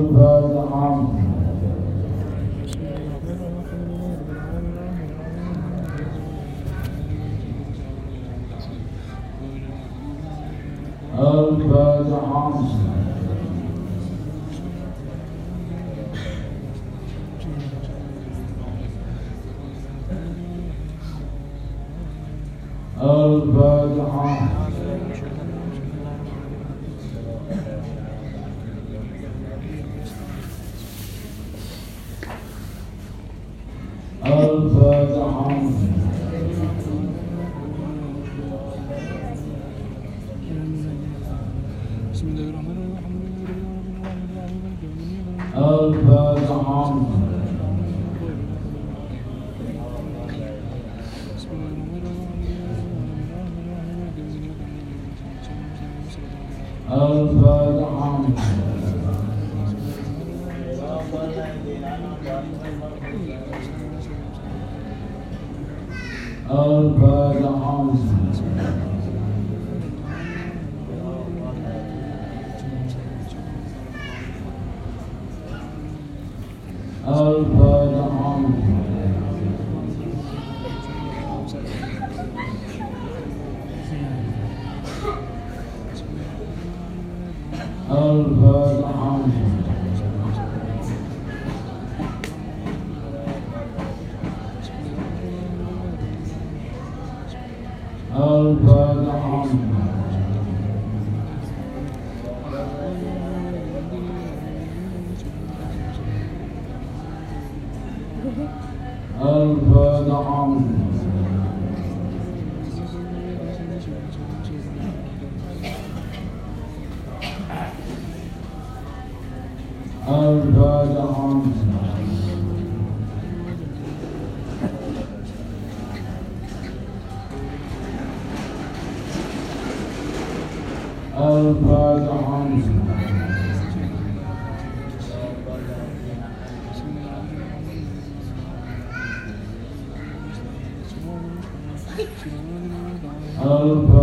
The army. of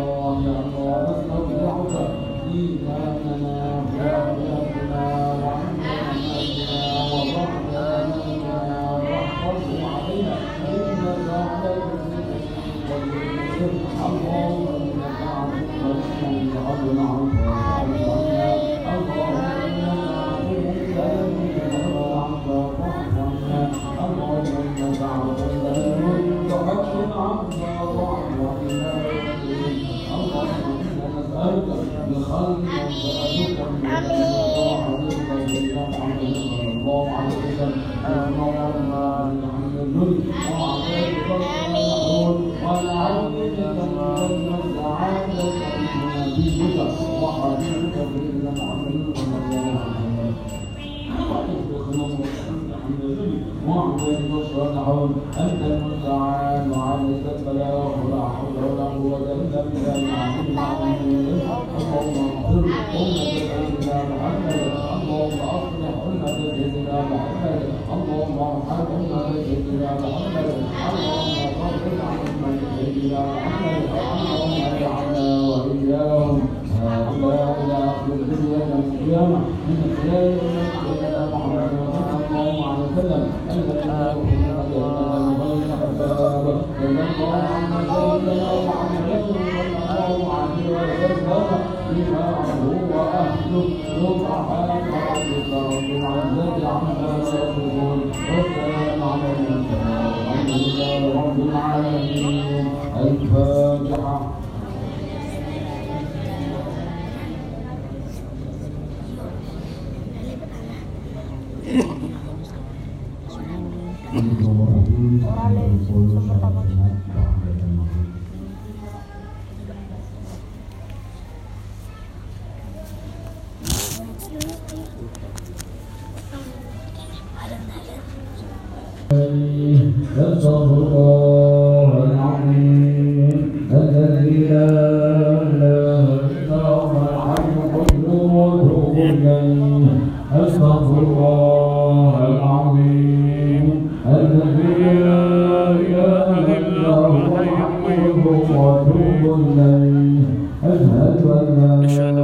Lord, صدق الله العظيم. الذي لا إله إلا هو الحي القيوم وأتوب أستغفر الله العظيم الذي لا إله إلا هو الحي القيوم وأتوب أشهد أن لا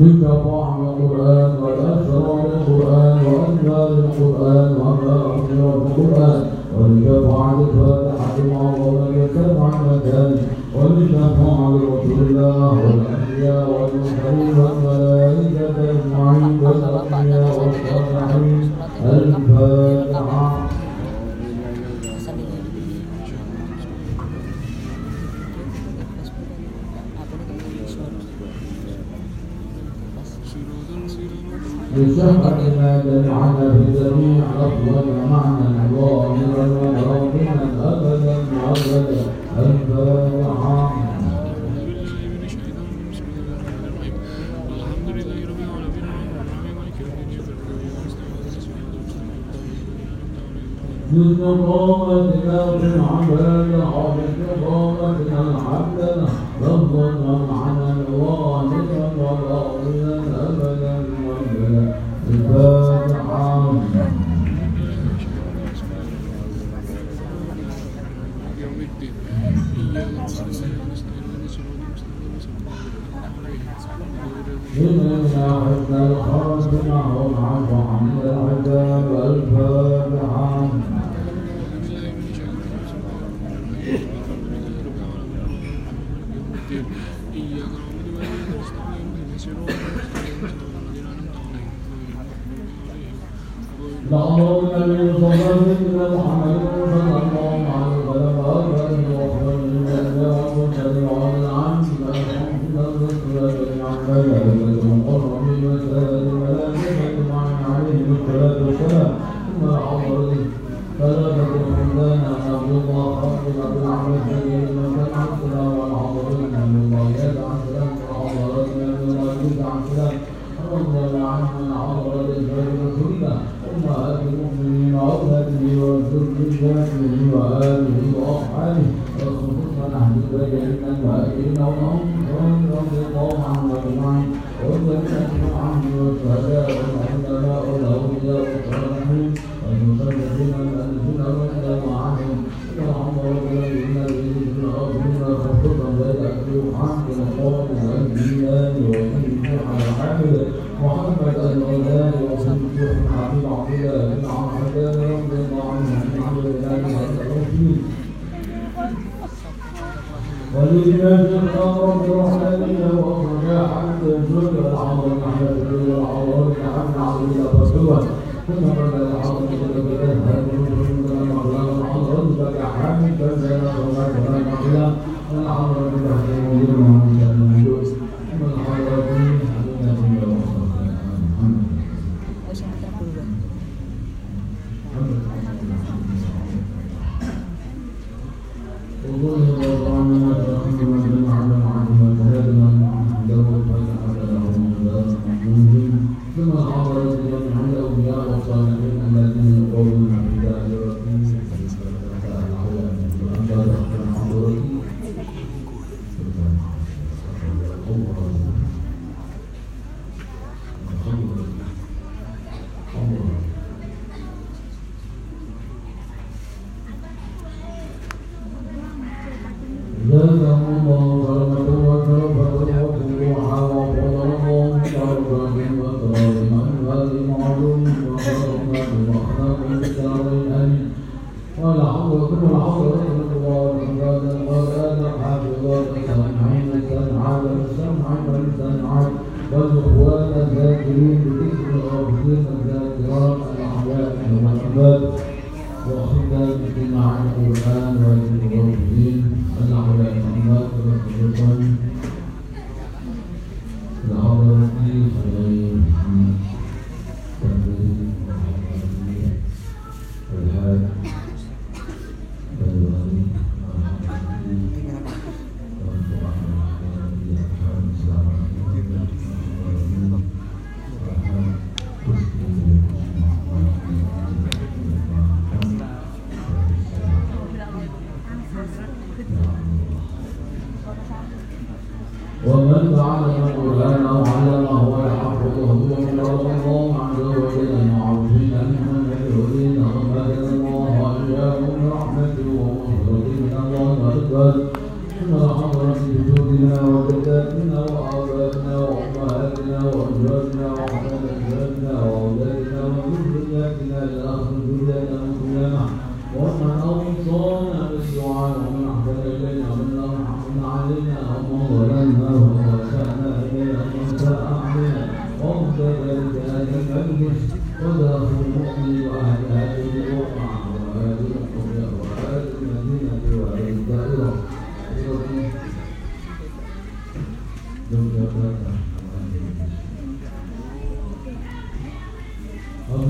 بتقوى على القرآن وتأثر على القرآن وأنزال القرآن وما أنزل القرآن ولتقوى الفاتحة مع الله يسمع المكان ولتقوى على رسول الله والأنبياء والمرسلين والملائكة أجمعين والأنبياء والصالحين الفاتحة اشتقت المادة عن بجميع لفظ ومعنى ظاهرا وباطنا ابدا وابدا الفاتحه بالنقامة نار عباد عبد نقامة العبد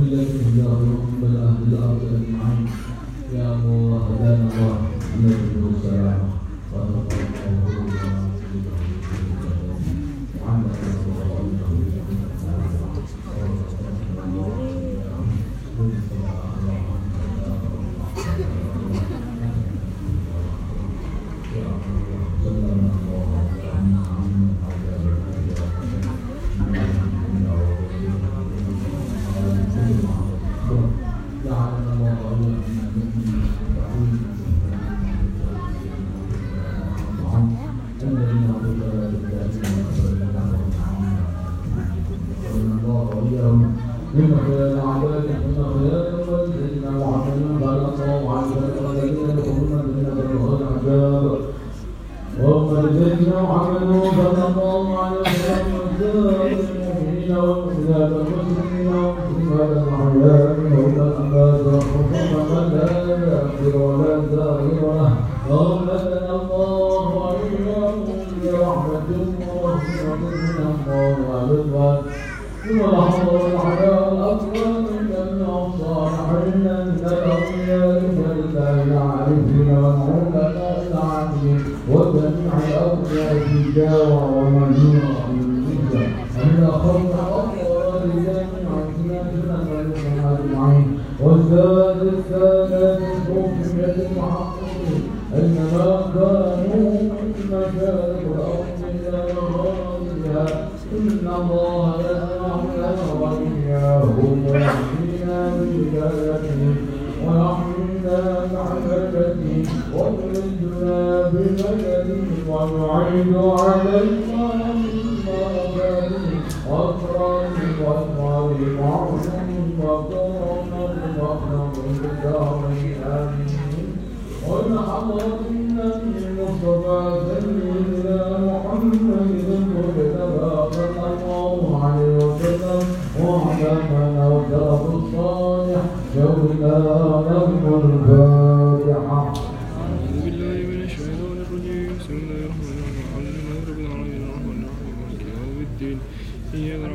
إليك إهداهم بل أهل الأرض أجمعين. يا الله هدانا الله إليك السلام ورحمة الله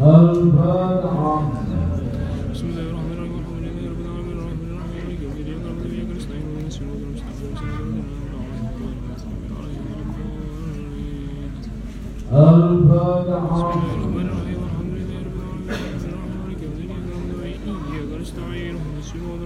الفاتحة بسم الله الرحمن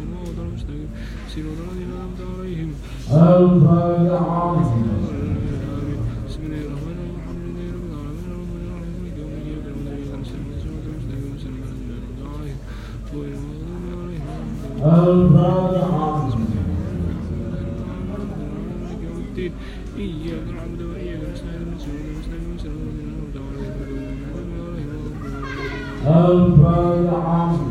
الصراط المستقيم صراط الفاتحة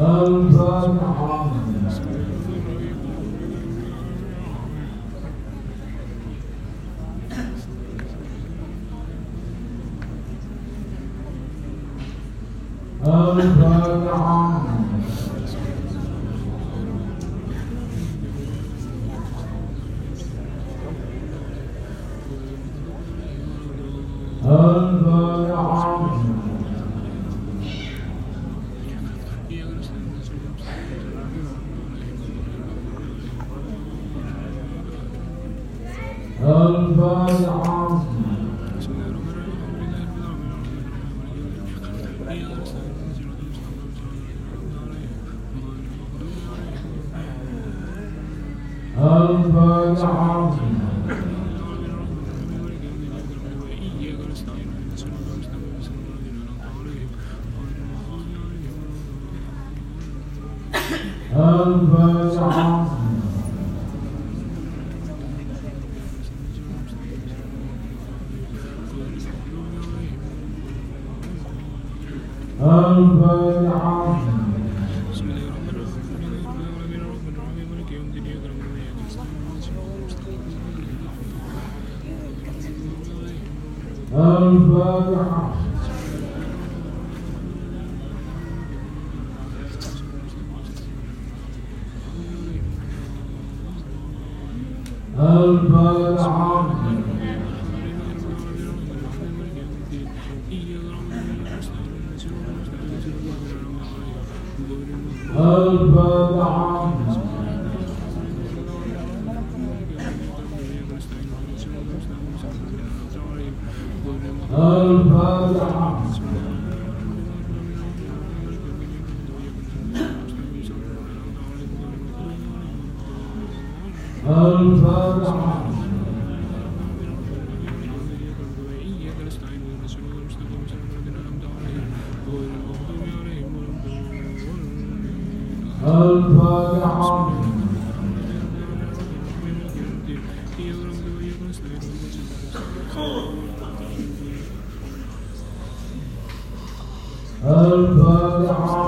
Um, Oh.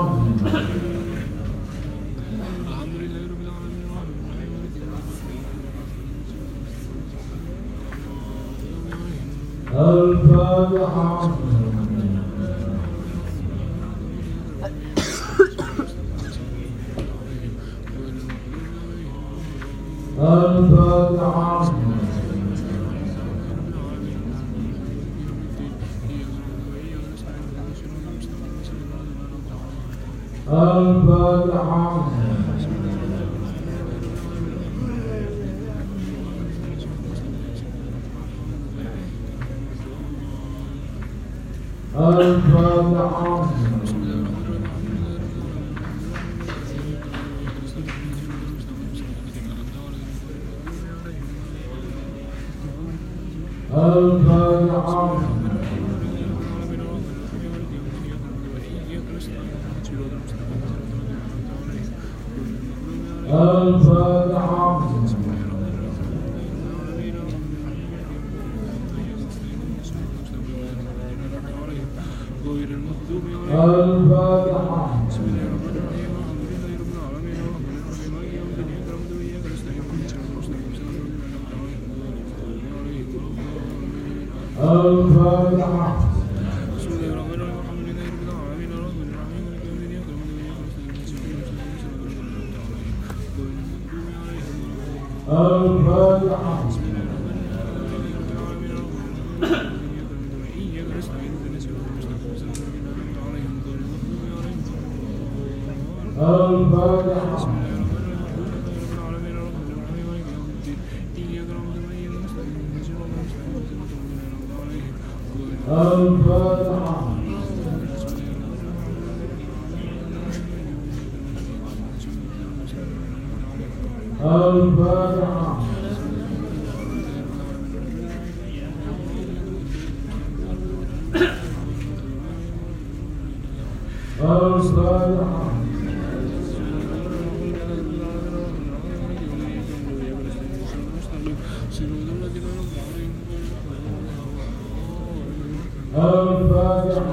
السابعة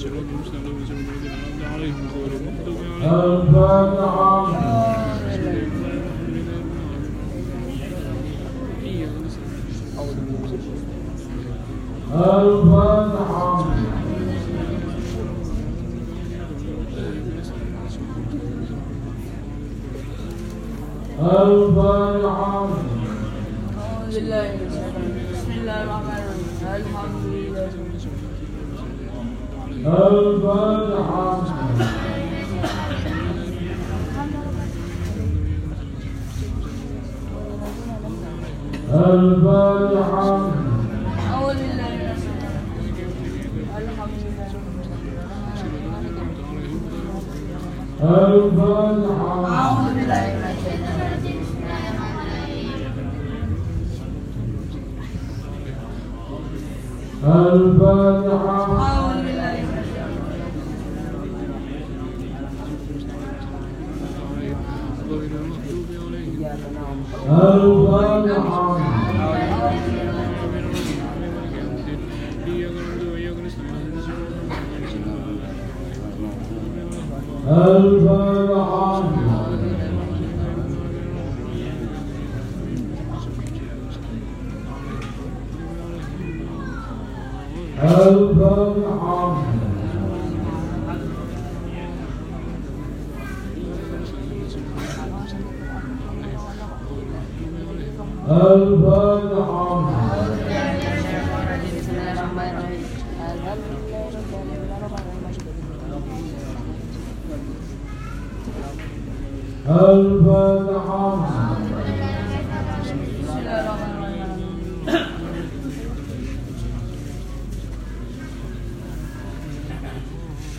الصراط المستقيم صراط الذين أنعمت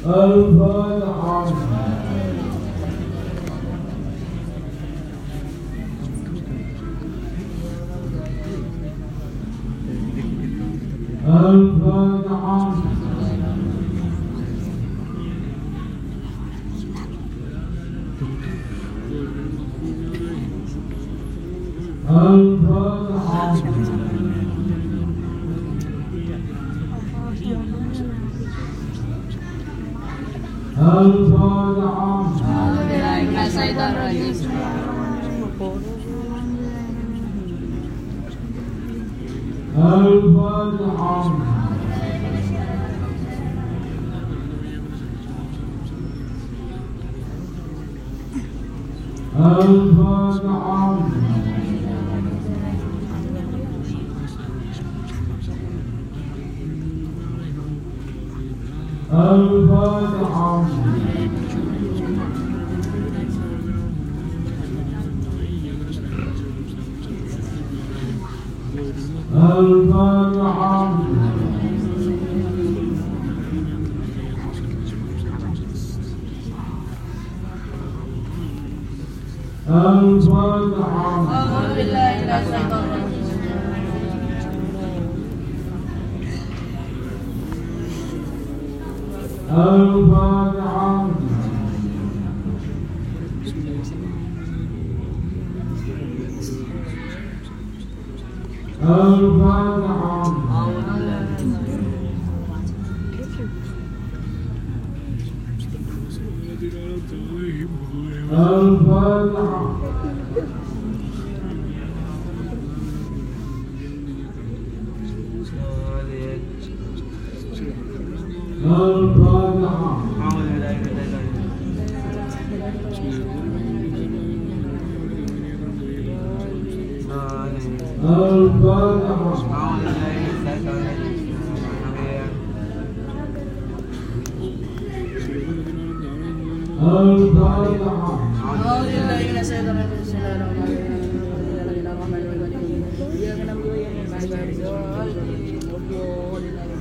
الفاتحة れたの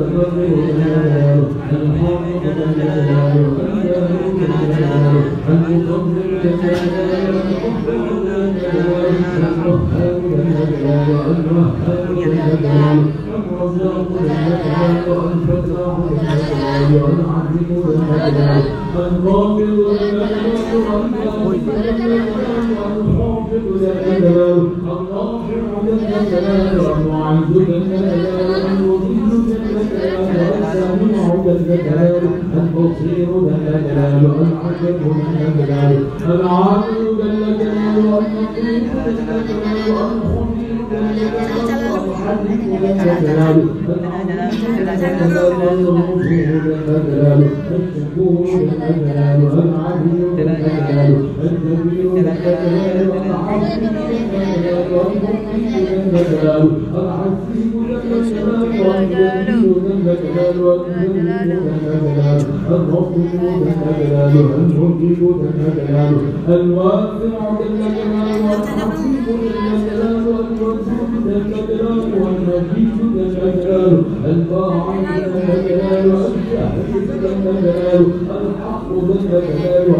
جل جلاله الوهاب جلاله الحكم جل جلاله العادل جل جلاله اللطيف جل جلاله الخبير جل جلاله الحليم جل جلاله الشكور جل جلاله العليم جل جلاله الكبير جل جلاله العظيم جل جلاله المقيم جل جلاله الحسيب جل جلاله الجليل جل جلاله الجليل جل جلاله الرفيع جل جلاله المجيب جل جلاله الواسع جل جلاله الحكيم جل جلاله الودود جل جلاله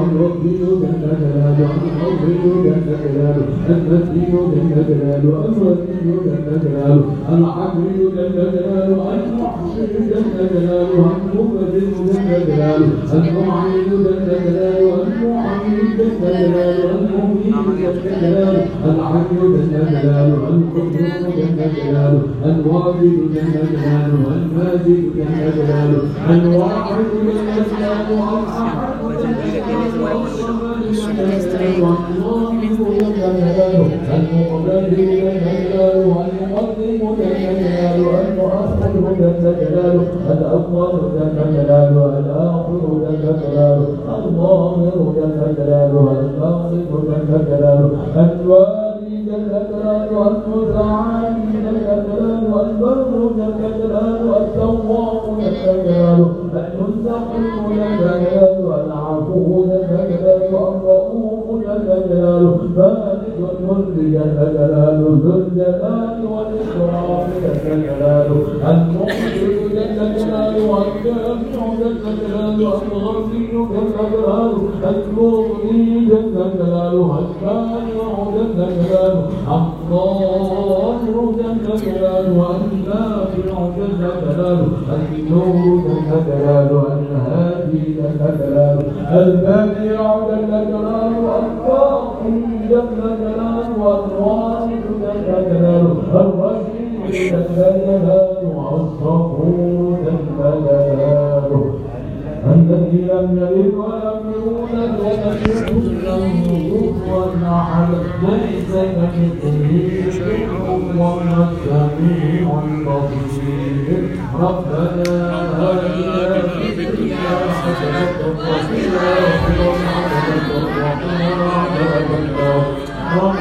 جلاله الفاعل جل جلاله الشاهد جل جلاله الحق جل جلاله الولي جل جلاله العدل جل جلاله المحسن جل جلاله المبدل جل جلاله المعين جل جلاله المعين جل جلاله المميت جل جلاله العدل جل جلاله القدوس جل جلاله الواجد جل جلاله الماجد جل جلاله الواحد جل جلاله المقدم جل جلاله المؤخر جل جلاله الأول جل جلاله الآخر جل جلاله الظاهر جل جلاله الباطن جل جلاله الوالي جل جلاله المتعالي جل جلاله البر جل جلاله التواب جل جلاله المستقيم جل جلاله العفو جل جلاله الرؤوف جل جلاله مالك الملك جل جلاله ذو الجلال المخرج جل جلاله الجامع جل جلاله الغني جل جلاله جل جلاله الباقي جل جلاله الوارث جل جلاله الرشيد جل جلاله الصبور جل جلاله. الذي لم يلد ولم يولد ولم يكن له كفوا أحد ليس كمثله شيء وهو السميع البصير. ربنا آتنا في الدنيا حسنة وفي الآخرة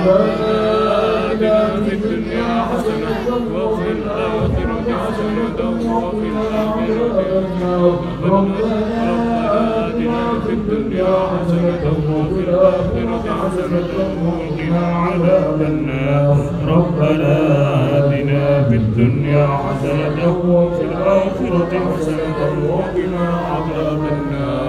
ربنا في الدنيا حسنة وفي الآخرة حسنة ربنا وفي الآخرة النار ربنا آتنا في الدنيا حسنة وفي الآخرة حسنة وقنا عذاب النار.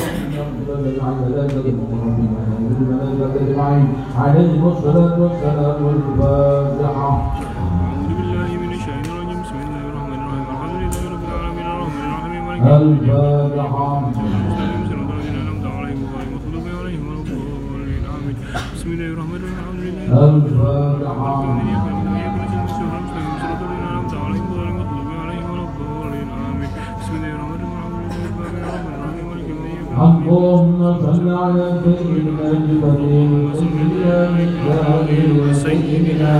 على ذلك الملائكة أجمعين عليهم الصلاة والسلام الفاتحة الفاتحة بسم الله الرحمن الرحيم الفاتحة. صل على سيدنا جبريل وسيدنا ميكائيل وسيدنا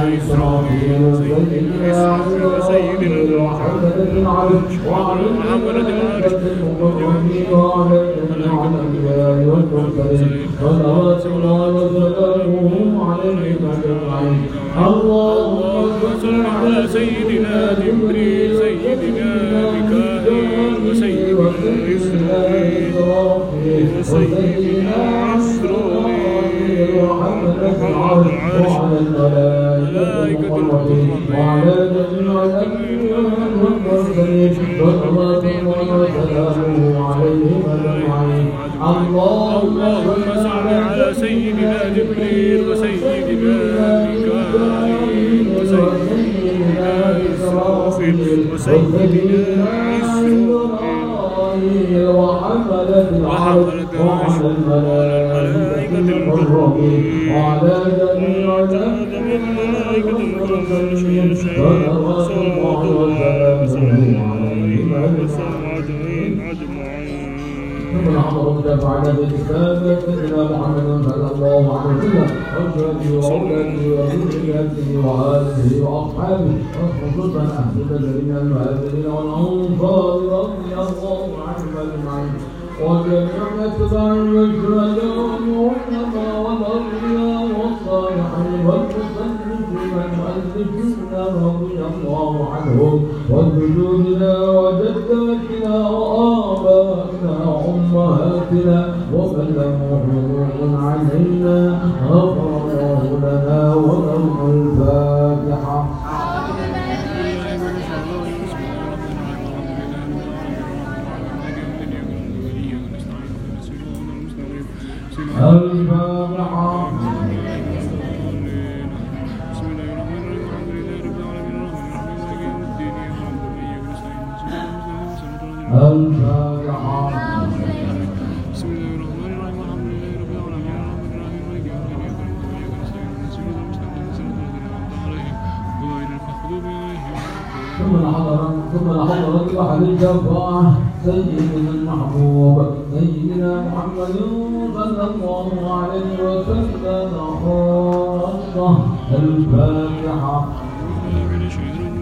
وسيدنا محمد العرش وعلى محمد العرش وعلى الأنبياء والمرسلين صلوات الله وسلامه عليهم أجمعين اللهم صل على سيدنا جبريل سيدنا ميكائيل وسيدنا إسرائيل وسيدنا إسرائيل وعلى الملائكة وعلى جميع الأنبياء والمرسلين صلوات الله وسلامه عليهم أجمعين اللهم صل على سيدنا جبريل وسيدنا ميكائيل وسيدنا إسرافيل وسيدنا العرش وعلى الملائكة المقربين وعلى جميع الملائكة المقربين صلوات الله وسلامه عليهم أجمعين أجمعين ثم العمر دفع على الإسلام سيدنا محمد صلى الله عليه وسلم. وأزواجه وأولاده وذرياته وآله وأصحابه وخصوصا أهل الذين المهاجرين والأنصار رضي الله عنهم أجمعين وجميع الشهداء والعلماء والأولياء والصالحين والمصلين والمؤلفين رضي الله عنهم وجدودنا وجداتنا وآبائنا وأمهاتنا ومن له حقوق علينا غفر الله لنا ولهم الفاتحة الأحد الجبار سيدنا المحبوب سيدنا محمد صلى الله عليه وسلم خاصة الفاتحة من الشيطان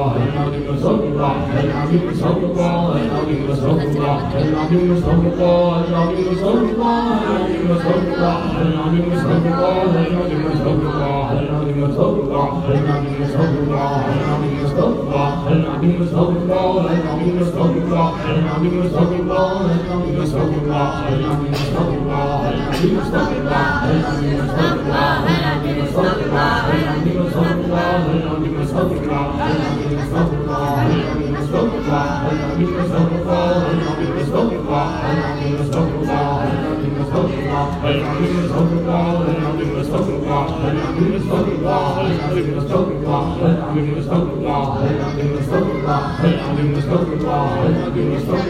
العظيم أستغفر الله العظيم أستغفر الله العظيم أستغفر الله العظيم أستغفر الله العظيم أستغفر الله العظيم أستغفر الله العظيم أستغفر الله العظيم أستغفر الله العظيم أستغفر الله العظيم أستغفر الله العظيم أستغفر الله العظيم أستغفر الله العظيم أستغفر الله العظيم أستغفر الله العظيم أستغفر الله العظيم أستغفر الله العظيم أستغفر الله العظيم أستغفر الله I'm doing the spoken law, I'm doing the spoken law, I'm doing the spoken law, I'm doing the spoken law.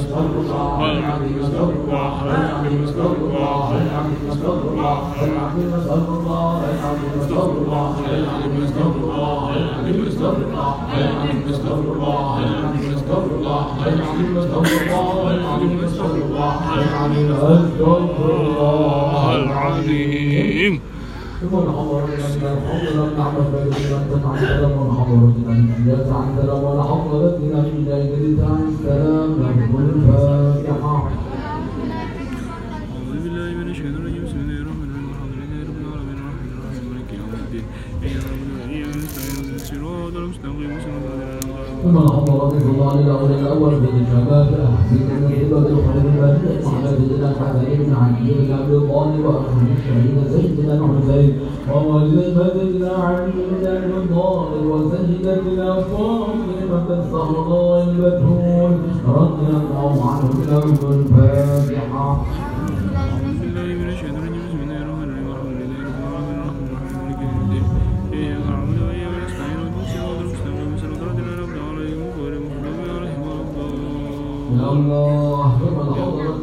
العظيم ثم من الشيطان الرجيم ثم أمر رضي الله عن الأول الأول بالاجابات احسن الهبه الخير بن محمد حسين بن علي بن عبد الطالب واخرج الشهيد زيد بن حسين بن علي بن عبد الطالب وسيدتنا فاطمه الزهراء المدهون رضي الله عنه له الفاتحه الله يوم الحضرة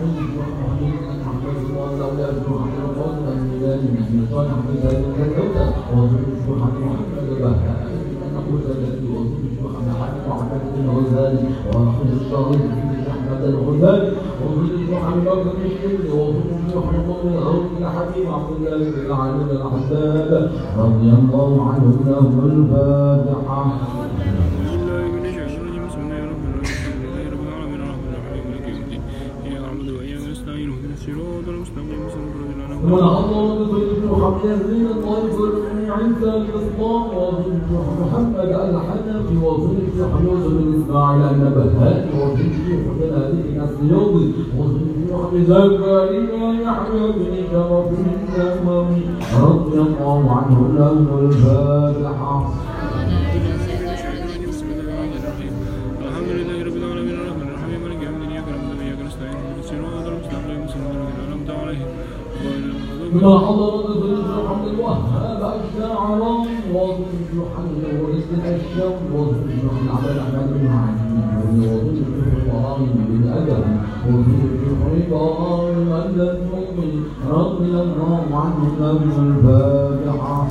قلت محمد محمد الله لا يرجو عن الفضل من بلاد من سلطان حمد هذا الكوكب وظلمت محمد محمد بهاء نقول الذي وظلمت محمد محمد الغزالي واخذ الشهيد في محمد الغزالي وظلمت محمد بن الشمس وظلمت محمد بن الغوث بن حبيب عبد الله بن علي بن رضي الله عنه له الفاتحة والعمر بن حمير بن الطيب بن عيسى بن اسلام وبنت محمد الحنفي وبنت حميد بن إسماعيل النبهاني وبنت حميد بن السيوطي وبنت حميد زكريا يحيى بن شرف النووي رضي الله عنه له الفاتحة. إلى حضرة عبد الوهاب أشجع وظل يحل ورزق الشم وظل يحل على العباد المعاني وظل الحرام بالأدب وظل الحرام أن المؤمن رضي الله عنه الفاتحة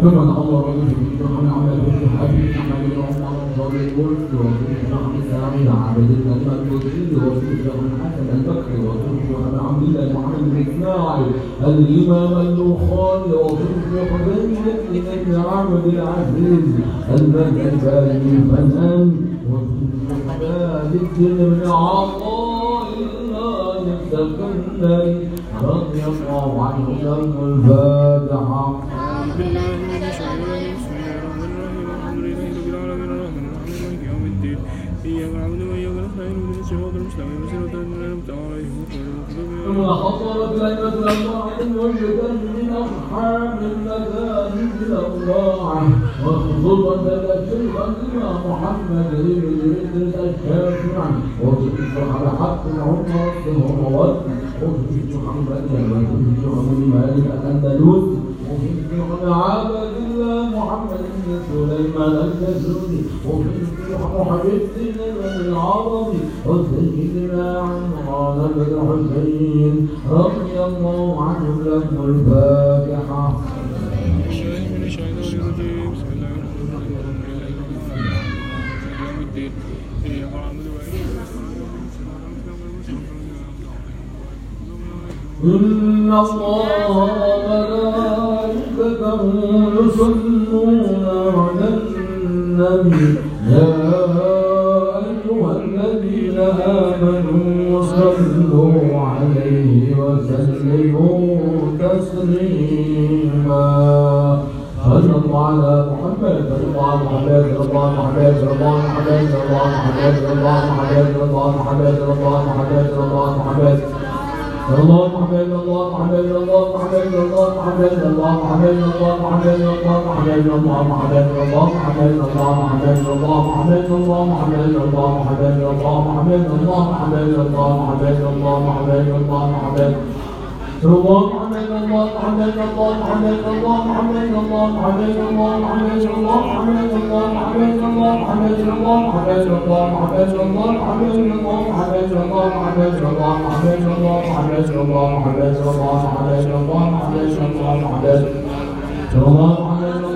كما أمر به نحن عمل به حبيب عمل يوم أنظر الكل وفيه نحن سعيد عبد النبي المدريد وفيه عن حسن البكر وفيه عن عبد الله محمد بن إسماعيل الإمام النخعي وفيه بن عمرو بن العزيز المنهج الفنان وفيه عن مالك بن عمار المتقين رضي الله عنهم الفاتحة إياك نعبد وإياك نستعين اهدنا الصراط المستقيم صراط فخطرت ليلة الوعد وجدا من أصحاب المساجد الأوضاع وخطبة التي قدم محمد بن إدريس الشافع وكنت على حق العمر في الهرمات وكنت محمد بن مالك الأندلس وفي عبد الله محمد بن سليمان الجسودي وفي محمد بن العربي وسيدنا عمران بن حسين رضي الله عنه لهم الفاتحه إن الله وملائكته يصلون على النبي يا أيها الذين آمنوا صلوا عليه وسلموا تسليما صلى على محمد صلى على محمد صلى على محمد صلى على محمد صلى على محمد صلى على محمد صلى على محمد صلى على محمد صلى على محمد الله محمد الله محمد الله محمد الله محمد الله محمد الله محمد الله محمد الله محمد الله محمد الله محمد الله محمد الله محمد الله محمد الله محمد الله محمد الله محمد الله محمد الله محمد 정원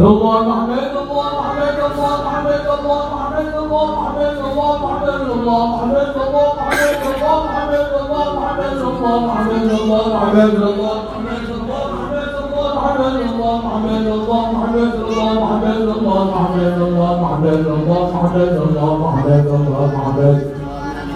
الله محمد الله محمد الله محمد الله محمد الله محمد الله محمد الله محمد الله محمد الله محمد الله محمد الله محمد الله محمد الله محمد محمد الله محمد الله محمد الله محمد الله محمد الله محمد الله محمد الله محمد الله محمد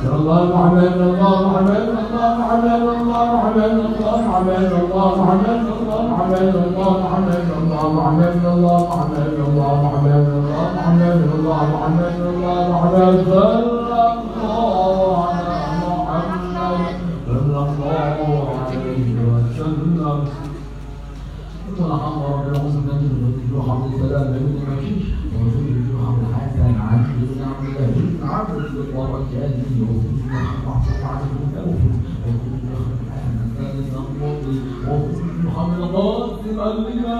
الله محمد الله محمد الله محمد الله محمد الله محمد الله محمد الله محمد الله محمد الله محمد الله محمد الله محمد الله محمد الله محمد الله محمد صلى الله على محمد صلى الله عليه وسلم ثم أمر بالعصمه من الحمد السلام من المشيش عجل عملهن عبد وبركاته وكن محفوظاتهن وكن خلقان كان الأمر وكن خلقات قلبنا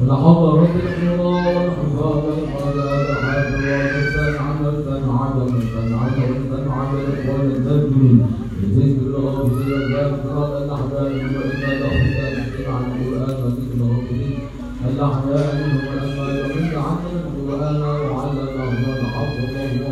ولحظ رب الحرار حفاظا على حافظا فانعمة عدم فانعمة فانعمة ولتبني بذكر ربي الذكر الأحباب وإذا الأحزاب عن القرآن وذكر ربي الأحباب والأمال وإذا عن القرآن وعلى الأحزاب عبد الله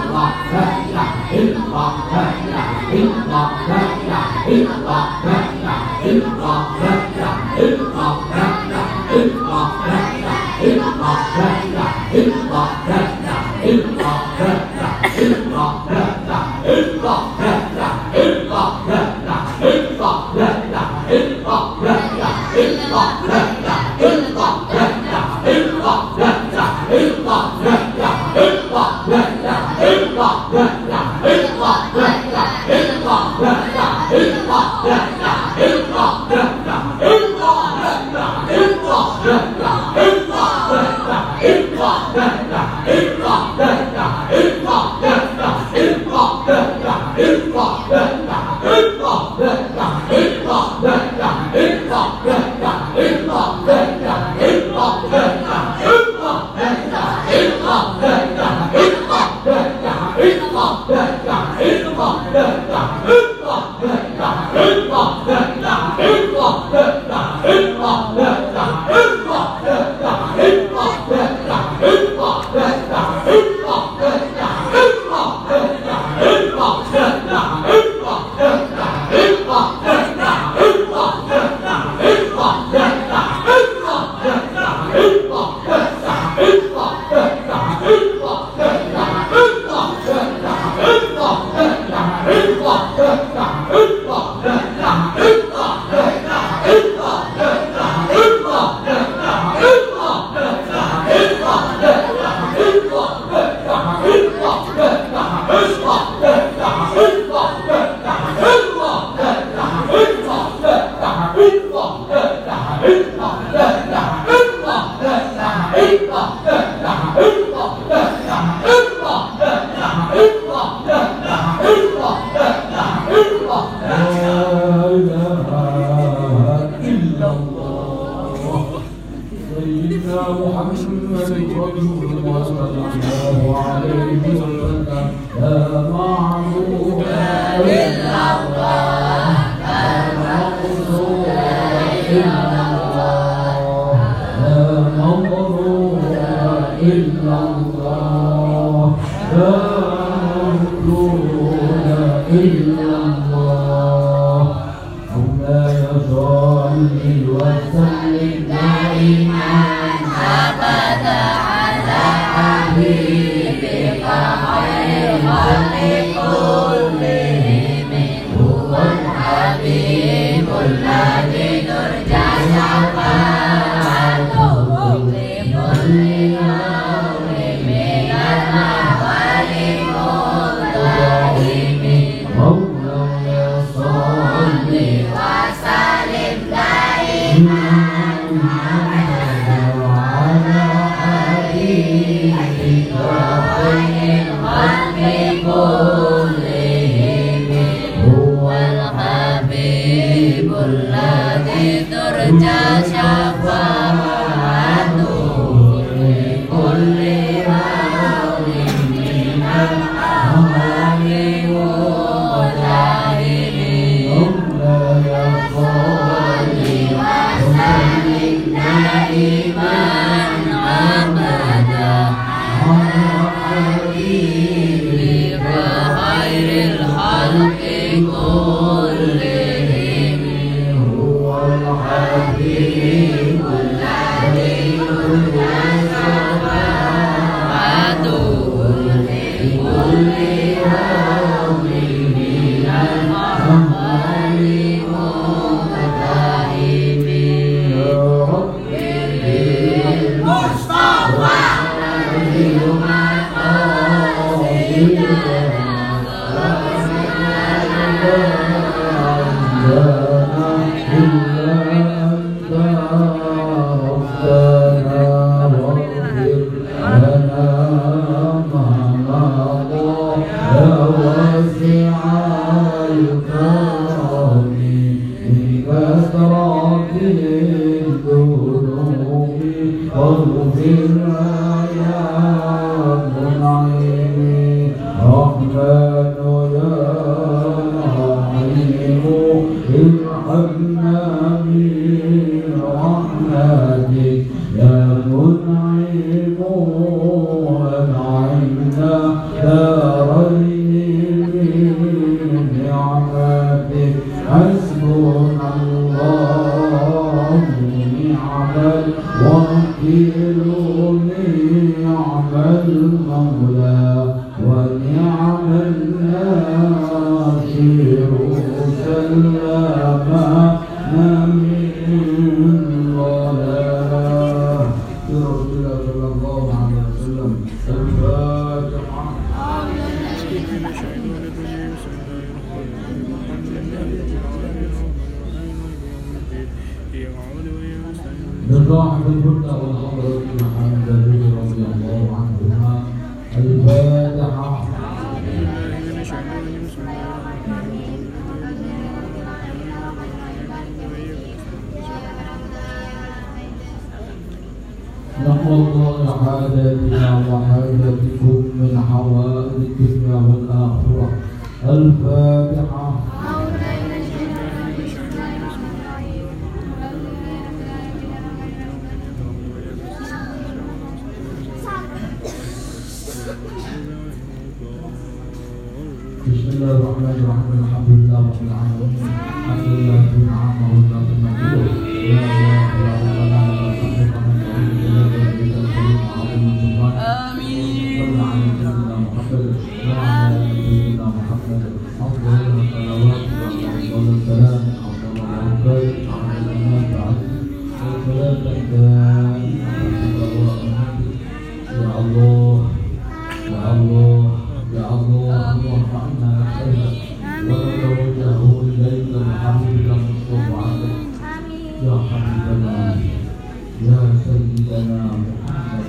على سيدنا محمد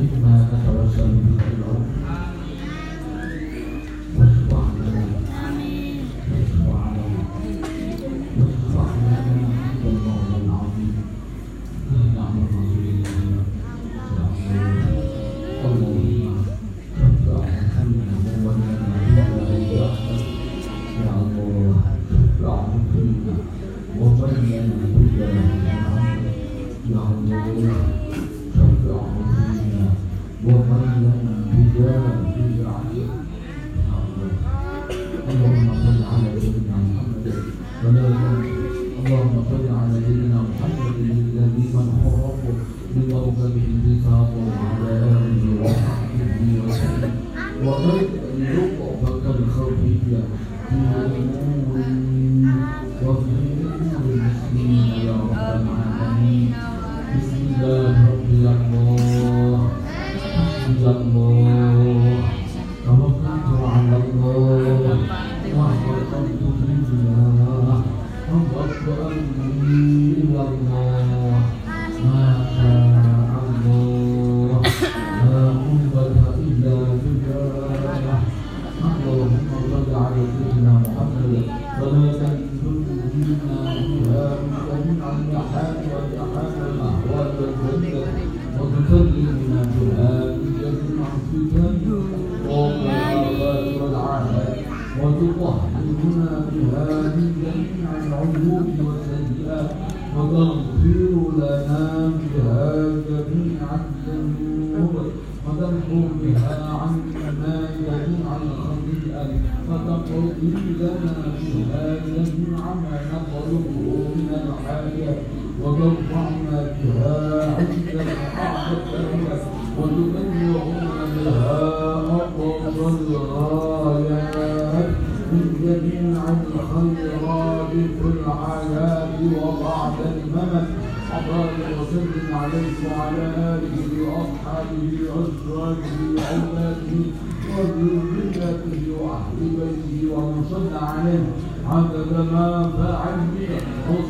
إنا نتوسل بك العمر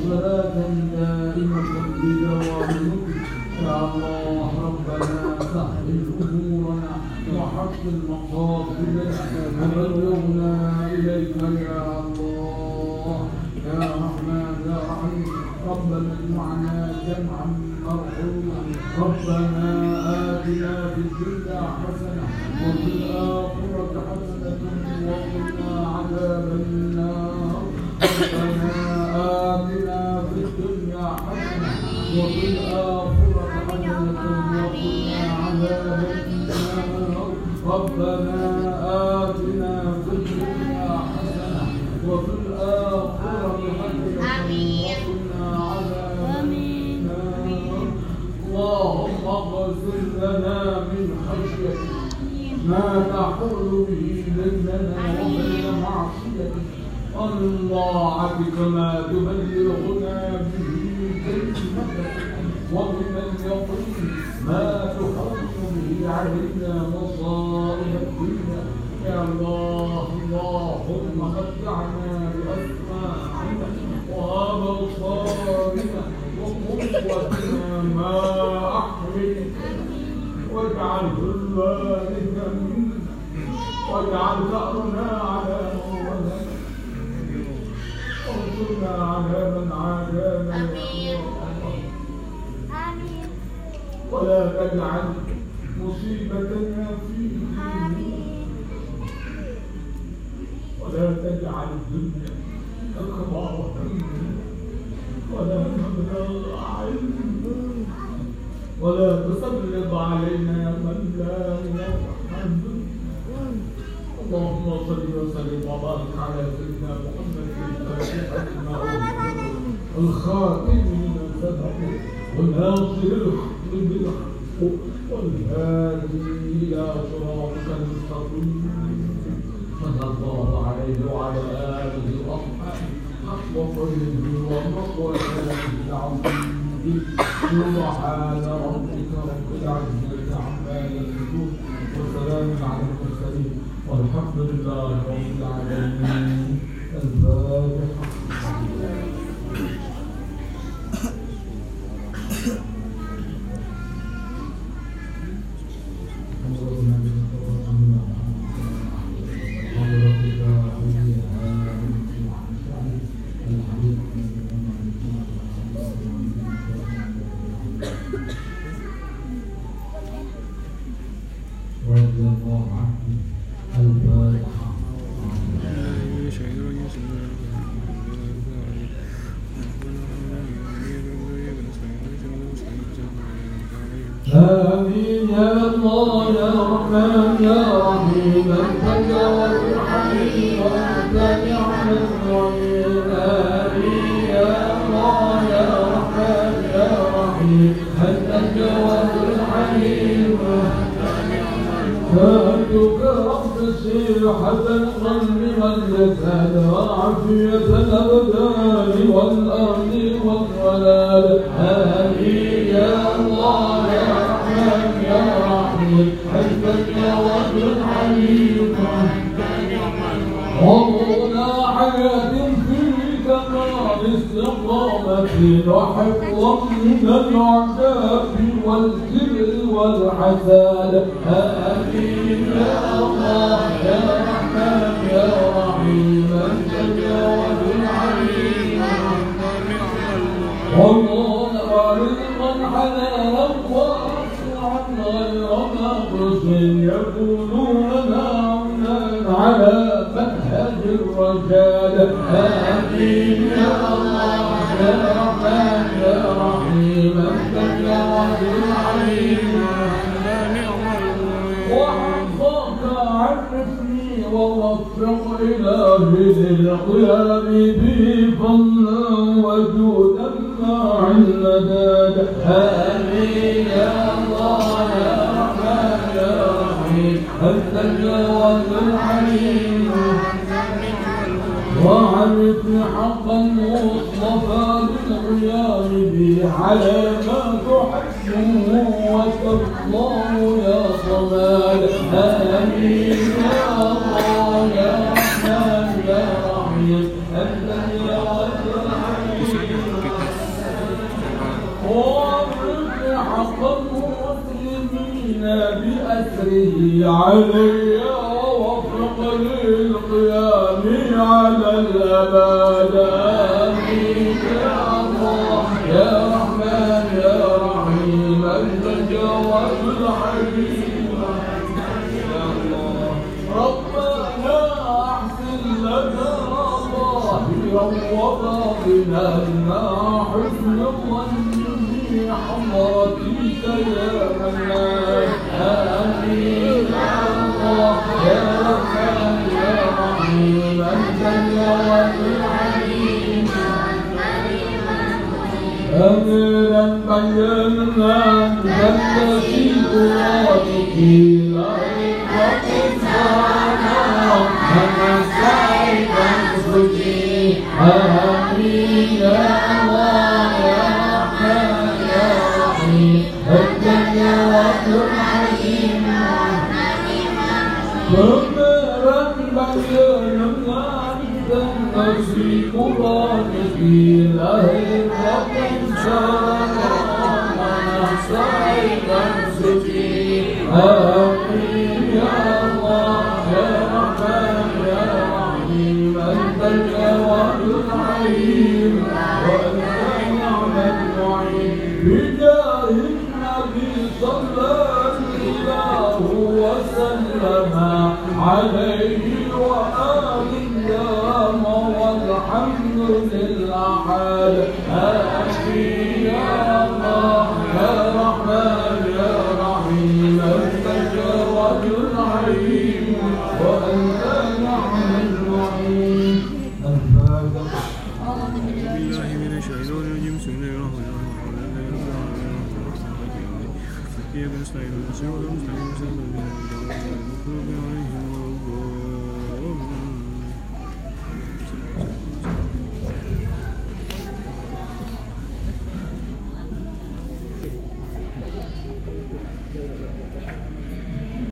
صلاة دائمة بدوامك يا الله ربنا سهل أمورنا وحسن مقاصدنا وبلغنا إليك يا الله. يا رحمن يا رحيم. ربنا اجمعنا جمعا مرحوما. ربنا آتنا في الدنيا حسنة وفي تقر به بيننا وبين معصيتك ومن طاعتك ما تبلغنا به جنتك ومن اليقين ما تحرم به علينا مصائب الدنيا. يا الله اللهم متعنا Lord Thank you. Wednesday, zero rooms,